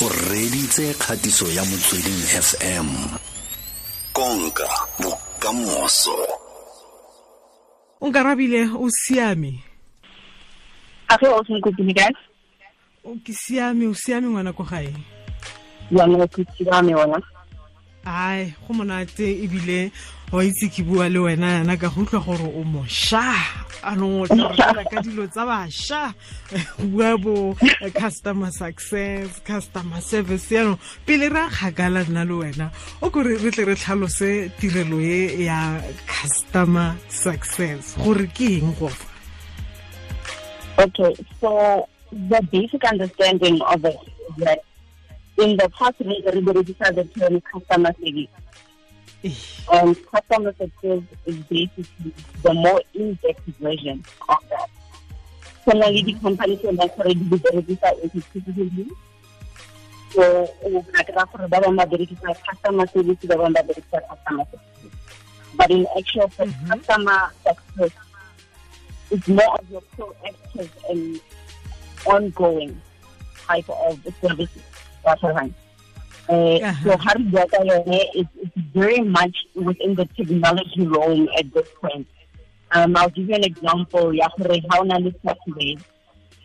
o reditse kgatiso ya motsweding fm konka bokamoso. O nkarabile o siame? A ge o senkopile kae o ke siame o siame ngwana ko gae? Yone ke siame ona ai go monate ebile wa itse ke bua le wena yana ka go utlwa gore o mošwa. Anong o tla ka dilo tsa bašwa. Bua bo customer success customer service yaanong pele re a kgakala nna le wena o kore re tle re tlhalose tirelo e ya customer success. Gore ke eng gofa okay so the basic understanding of it that in the past re re berekisa the term customer service. And customer success is basically the more in-depth version of that. So now the company tse leng gore di berekisa exclusively so o ka kry-a gore ba bangwe ba berekisa customer service ba bangwe ba berekisa customer success but in actual fact mm-hmm. customer success is more of your proactive and ongoing type of services uh, Uh-huh. so how do you get that it's, it's very much within the technology realm at this point. Um, I'll give you an example. Ya gore ha o na le software,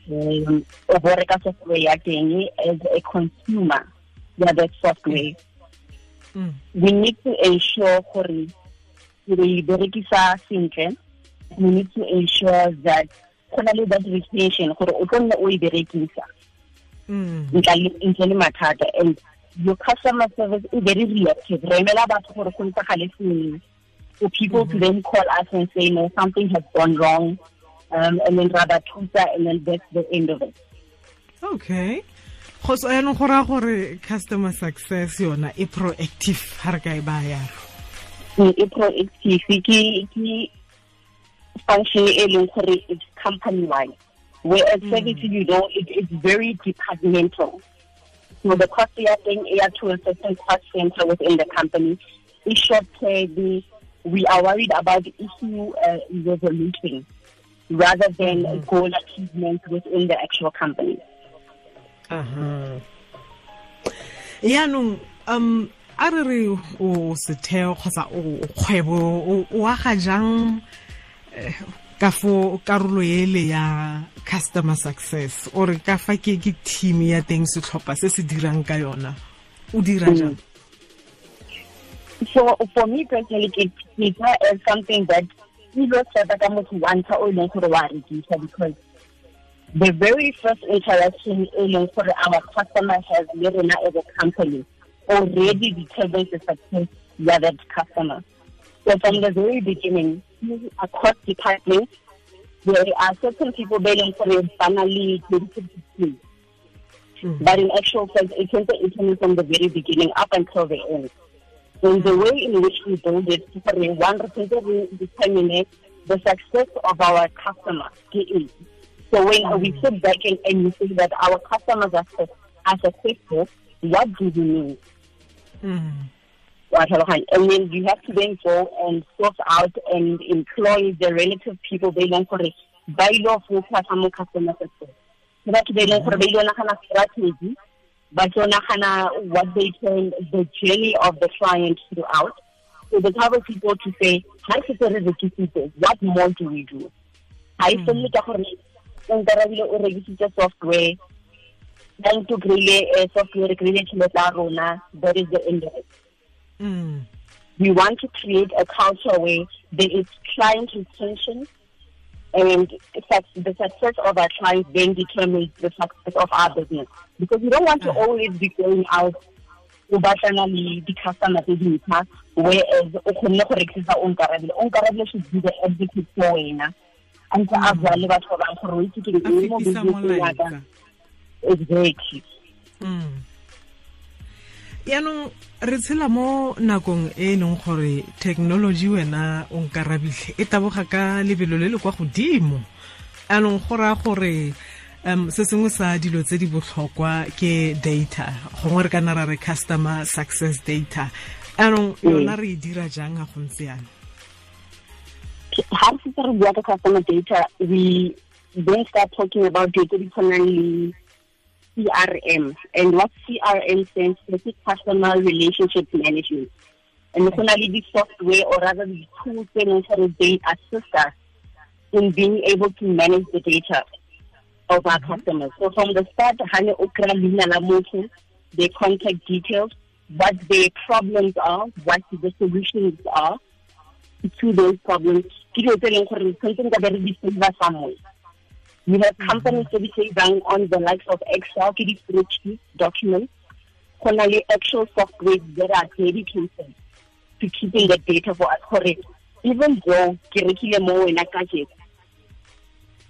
um, o bereka software ya teng as a consumer ya that software. Mm. We need to ensure gore re berekisa sentle. We need to ensure that go na le that retention gore o tlo nne o e berekisa. Ntle le- mathata and your customer service is very reactive. Re emela batho gore go ntsagale sengwe for people to then call us and say no something has gone wrong um, and then rather thusa and then that's the end of it. Okay. Go so yaanong go raya gore customer success yona e proactive ga re ka e baya. Yalo Mm, e proactive. Ke function e leng gore it's company wide whereas service you know it, it's very departmental. So the cost ya thing ya to a certain cost center within the company. Is short term. We are worried about the issue uh, resolution rather than goal achievement within the actual company. Aha yaanong um a re re o setheo kgotsa o kgwebo o- o aga jang eh, ka fo karolo ele ya customer success ore ka fa ke ke team ya teng setlhopha se se dirang ka yona. O dira hmm. jang? So for me personally ke tsa as something that e lo tshepa ka motho wa ntlha o leng gore wa rekisa because the very first interaction e leng gore our customer has le rena as a company already determines the success ya that customer. So from the very beginning across departments there are certain people ba e leng gore ba na le but in actual fact it can be from the very beginning up until the end in the way in which we build it, for one representative will determine the success of our customers. So when we sit back and, and we say that our customers are, are successful, what do we mean? Mm. And then you have to then go and source out and employ the relative people they learn for. Ba ile go focus on customer success. Ke batho ba e leng gore ba ile nagana strategy, ba tlo nagana what they can, the journey of the client throughout. So the type people to say, ha se re rekisitse, what more do we do? Ha e felle ka gore o nkarabile o rekisitse software, ba ntse o kry-ile eh, software, re kry-ile rona, that is the it. Mm. we want to create a culture where there is client retention and the success of our clients then determines the success of our business. Because we don't want to always be going out o batlana le di-customer tse dintsha whereas o kgonne go onkarabile should be the advocate for wena a ntse a bua le batho ba bangwe gore o itse ke eng mo business ya exactly Mm. Yaanong re tshela mo nakong e e leng gore technology wena o nkarabitlhe e taboga ka lebelo le le kwa godimo. Anong go raya gore um se sengwe sa dilo tse di botlhokwa ke data gongwe re ka na ra re customer success data. Anong yona re e dira jang ga go ntse yana ga re setse re bua ka customer data we then start talking about data di tshwanang le CRM. And what CRM stands for is Customer Relationship Management. And it's only the software or rather the tools that they assist us in being able to manage the data of our mm-hmm. customers. So from the start, Hane Okra Lina Lamoto, their contact details, what their problems are, what the solutions are to those problems. You have companies that say down on the likes of Excel, spreadsheet documents, Only actual software that are dedicated to keeping the data for us. Correct. Even though ke rekile mo wena ka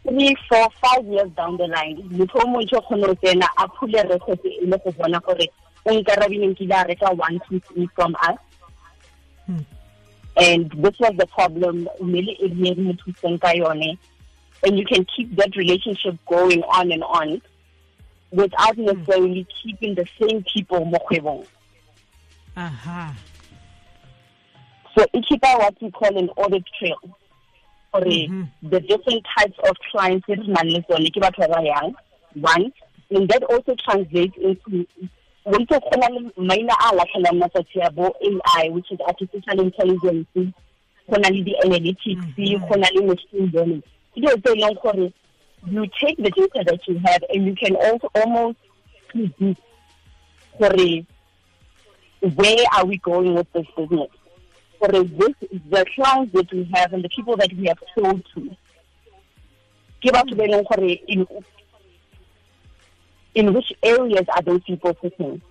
three four five years down the line motho o montšho kgone go tsena a phule record e le go bona gore o nkarabile nkile a reka one two three from us. Hmm. and this was the problem. Really e rile re mo thuseng ka yone and you can keep that relationship going on and on without hmm. necessarily keeping the same people mo kgwebong uh-huh. so it keep what we call an audit trail gore mm-hmm. the different types of clients that re nang le tsone ke batho ba yang one and that also translates into wonte go na le maina a latlhelang matsatsi a bo AI which is artificial intelligence go na le di-analytics mm-hmm. go na le machine learning dilo tse e leng gore you take the data that you have and you can also almost predict gore where are we going with this business for this, the clients that we have and the people that we have sold to, give up to them in, in which areas are those people sitting?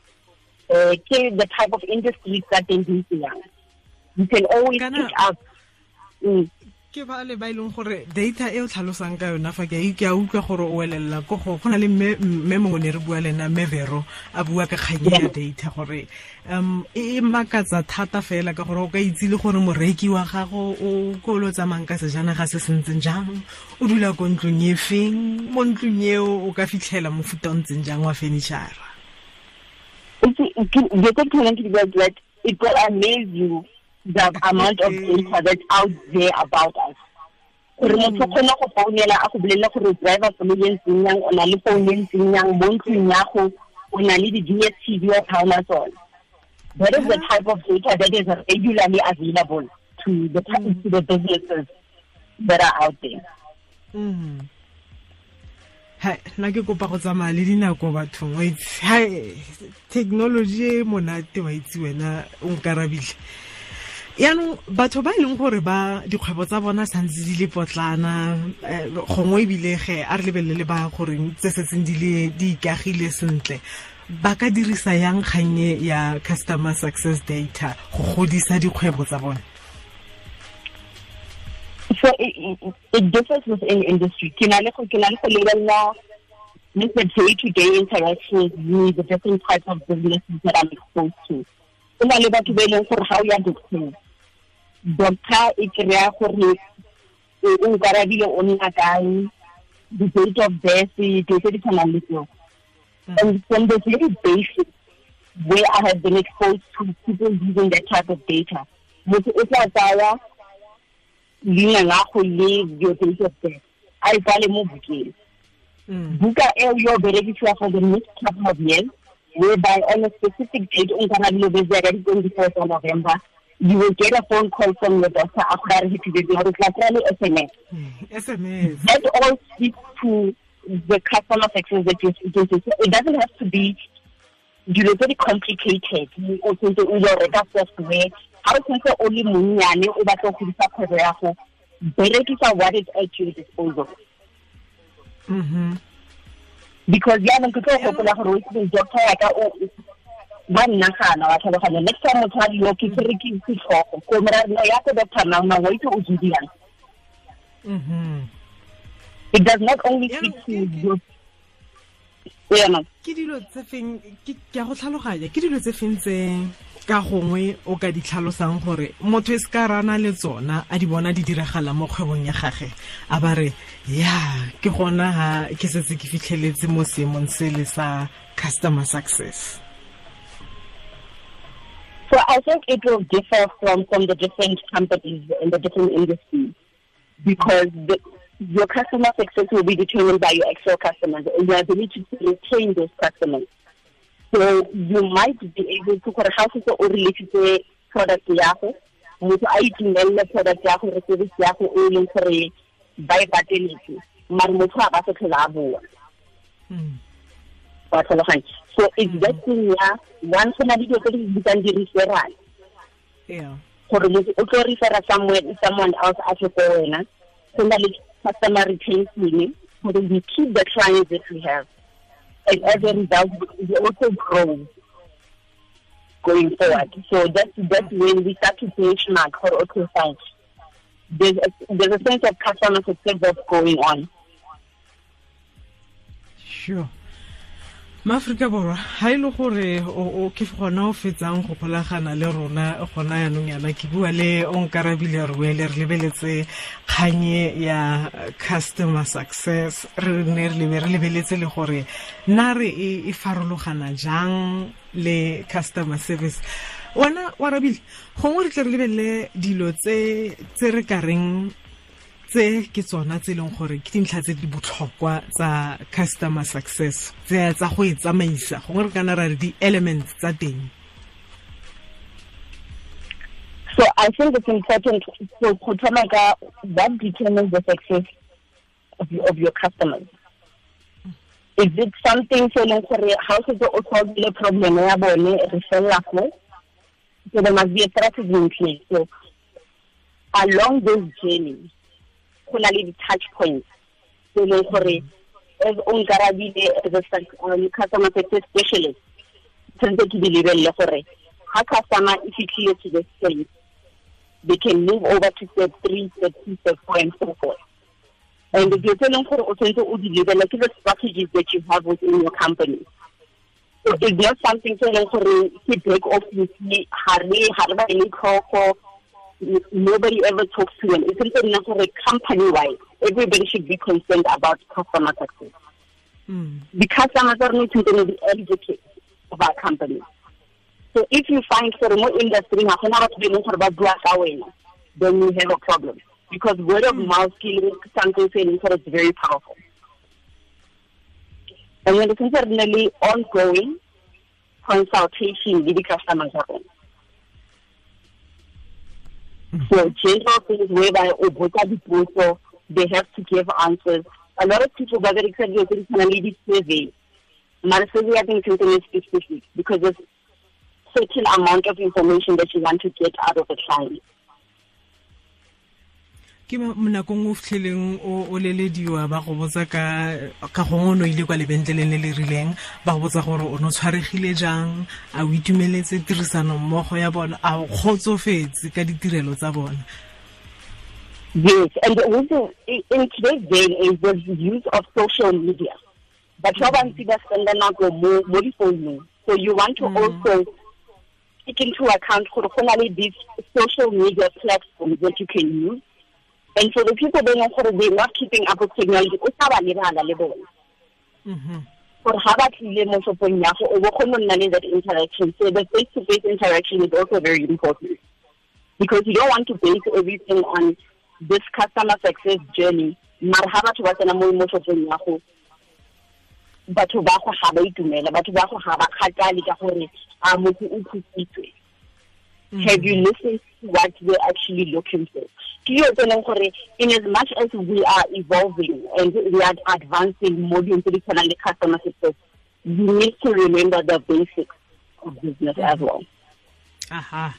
Uh, the type of industries that they do. You can always pick up. Mm, ke ba le ba ileng e gore data e o tlhalosang ka yona fa ke ke a utlwa gore o elelela ko go na le me mongwe ne re bua le ena mevero a bua ka kganye ya data gore um e makatsa thata fela ka gore o ka itse le gore moreki wa gago o kolo tsamayng ka sejanaga se sentseng jang o dula ko ntlong e feng mo ntlong eo o ka fitlhela mofuta o ntseng jang wa furnitura it will amaze you the amount of data that's out there about us. Gore motho kgone go founela a go bolelela gore driver koloi e ntseng yang o na le phone e ntseng yang mo ntlong yago o na le di-dstv or taona tsone. That is the mm-hmm. type of data that is regularly available to the, mm-hmm. to the businesses that are out there. Mm. nna ke kopa go tsamaya le dinako bathong. Technology e monate wa itse wena o nkarabitlhe yaanong batho ba e leng gore ba dikgwebo tsa bona santse di le potlana eh, gongwe a re lebelele ba goreng tse setseng di ikagile sentle ba ka dirisa yang ya customer success data go godisa dikgwebo tsa bona so it, it differs within industry ke na le go the day-to-day interactions with the different types of businesses that I'm exposed to. Go na le batho ba e leng gore ga o ya doctor doctor e kry-a gore o nkarabile o nna kae the date of death dilo tse di tshwanang le tseo. And from the very basic where I have been exposed to people using that type of data motho o tla tsaya leina la go le your date of death a e kwale mo bukeng. Mm. Buka eo yo berekisiwa for the next couple of years whereby on a specific date on nkarabile o bezea di-twenty-fourth of november you will get a phone call from your doctor after he did the SMS. SMS. That all speaks to the customer success that you're speaking to. So it doesn't have to be you know very complicated. O tsentse o ile reka software. Ha o tsentse o le monnyane o batla go godisa kgwebo ya go berekisa what is at your disposal. Mm-hmm. Because yaanong ke tlo gopola gore o itse doctor ya ka ba nnagana wa tlhaloganya next time motho a dilo ke kere ke setlhogo ko merano ya ko doctor nang nang wa itse o jodiang it does not only speak to you ke dilo tse feng ke a go tlhaloganya ke dilo tse feng tse? Ka gongwe o ka gore motho e se ka rana le tsona a di bona di diragala mo kgwebong ya gage a ba re ya ke gona ke setse ke fitlheletse mo seemong se le sa customer success So I think it will differ from, from the different companies in the different industries because the, your customer success will be determined by your actual customers and your ability to retain those customers. So you might be able to gore ga se o relate product ya go motho a itumelle product ya go re service ya go e leng gore ba e pateletse mare motho a ba se tlhola a boa hmm. wa tlhaloganya. So investing hmm. ya once go na le dilo tse di bitsang di-referral gore motho o tlo refera someone else as a tle ko wena go na le customer retention so we keep the clients that we have and as a result we also grow going forward. So that's that's when we start to benchmark for okay fine there's a, there's a sense of customer success that's going on. Sure maaforika borwa ga e le gore o ke gona o fetsang go golagana le rona gona yanong yana ke bua le onkarabile re boele re lebeletse kganye ya customer success re ne re lebeletse le gore nna re e farologana jang le customer service. Wona wa rabile gongwe re tle re lebelele dilo tse re ka reng tse ke tsona tse leng gore ke dintlha tse di botlhokwa tsa customer success. Tse tsa go e tsamaisa gongwe re kana ra re di-elements tsa teng. So i think it's important so go thoma ka that determines the success of your, of your customers. Is it something se leng gore ga o setse o problem ya bone re felela go? So there must be a strategy in place. So along this journey go na le di-touch points se leng gore as o nkarabile um, customer success specialist tshwanetse ke di lebelele gore ga customer e fitlhile to the stage they can move over to step three step two step four and so forth. And dilo tse leng gore o tshwanetse o di lebelele ke the strategies that you have within your company. So it's not something se leng gore ke break off ga re ba le tlhogo nobody ever talks to them. It's something not a company wide. Everybody should be concerned about customer success. Mm. The customers are not to be educated of our company. So if you find for more industry, then you have a problem. Because word of mouth killing something saying for it's very powerful. And when it's certainly ongoing consultation with the customers are on. So general things whereby Obota Diposo, they have to give answers. A lot of people gather except you can lead survey. My survey I think something is specific because there's certain amount of information that you want to get out of the client. Ke nakong o fitlheleng o lelediwa ba go botsa ka gongwe o ne ile kwa lebentleleng le le rileng ba go botsa gore o ne o tshwaregile jang a o itumeletse tirisano mmogo ya bona a o kgotsofetse ka ditirelo tsa bona Yes, and also in today's day and age, there's the use of social media. But how about people spend nako mo mo difounung? So you want to mm. also take into account gore go na le these social media platforms that you can use and for the people they know they're not keeping up with technology o sa ba lebala le bone mm-hmm. gore ga ba tlile mo shopong ya go o bo kgone nna le that interaction. So the face to face interaction is also very important. Because you don't want to base everything on this customer success journey. Mara ga batho ba tsena mo mo shopong ya go batho ba go ga ba itumela batho ba go ga ba kgatale ka gore a motho o thusitswe Mm-hmm. have you listened to what we're actually looking for in as much as we are evolving and we are advancing more into the customer success, you need to remember the basics of business as well. Aha.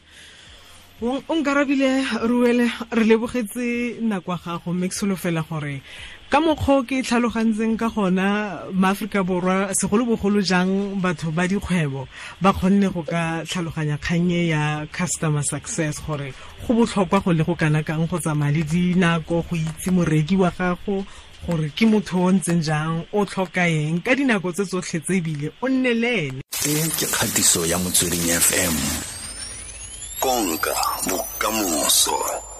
O nkarabile ruele re lebogetse nakwa gago mme ke solofela gore ka mokgwa ke tlhalogantseng ka gona maaforika borwa segolobogolo jang batho ba dikgwebo ba kgonne go ka tlhaloganya kgannye ya customer success gore go botlhokwa go le go kana kang go tsamaya le dinako go itse moreki wa gago gore ke motho o ntseng jang o tlhoka eng ka dinako tse tsotlhe tse ebile o nne le ene. E ke kgatiso ya motsweding fm Conca do Camuso.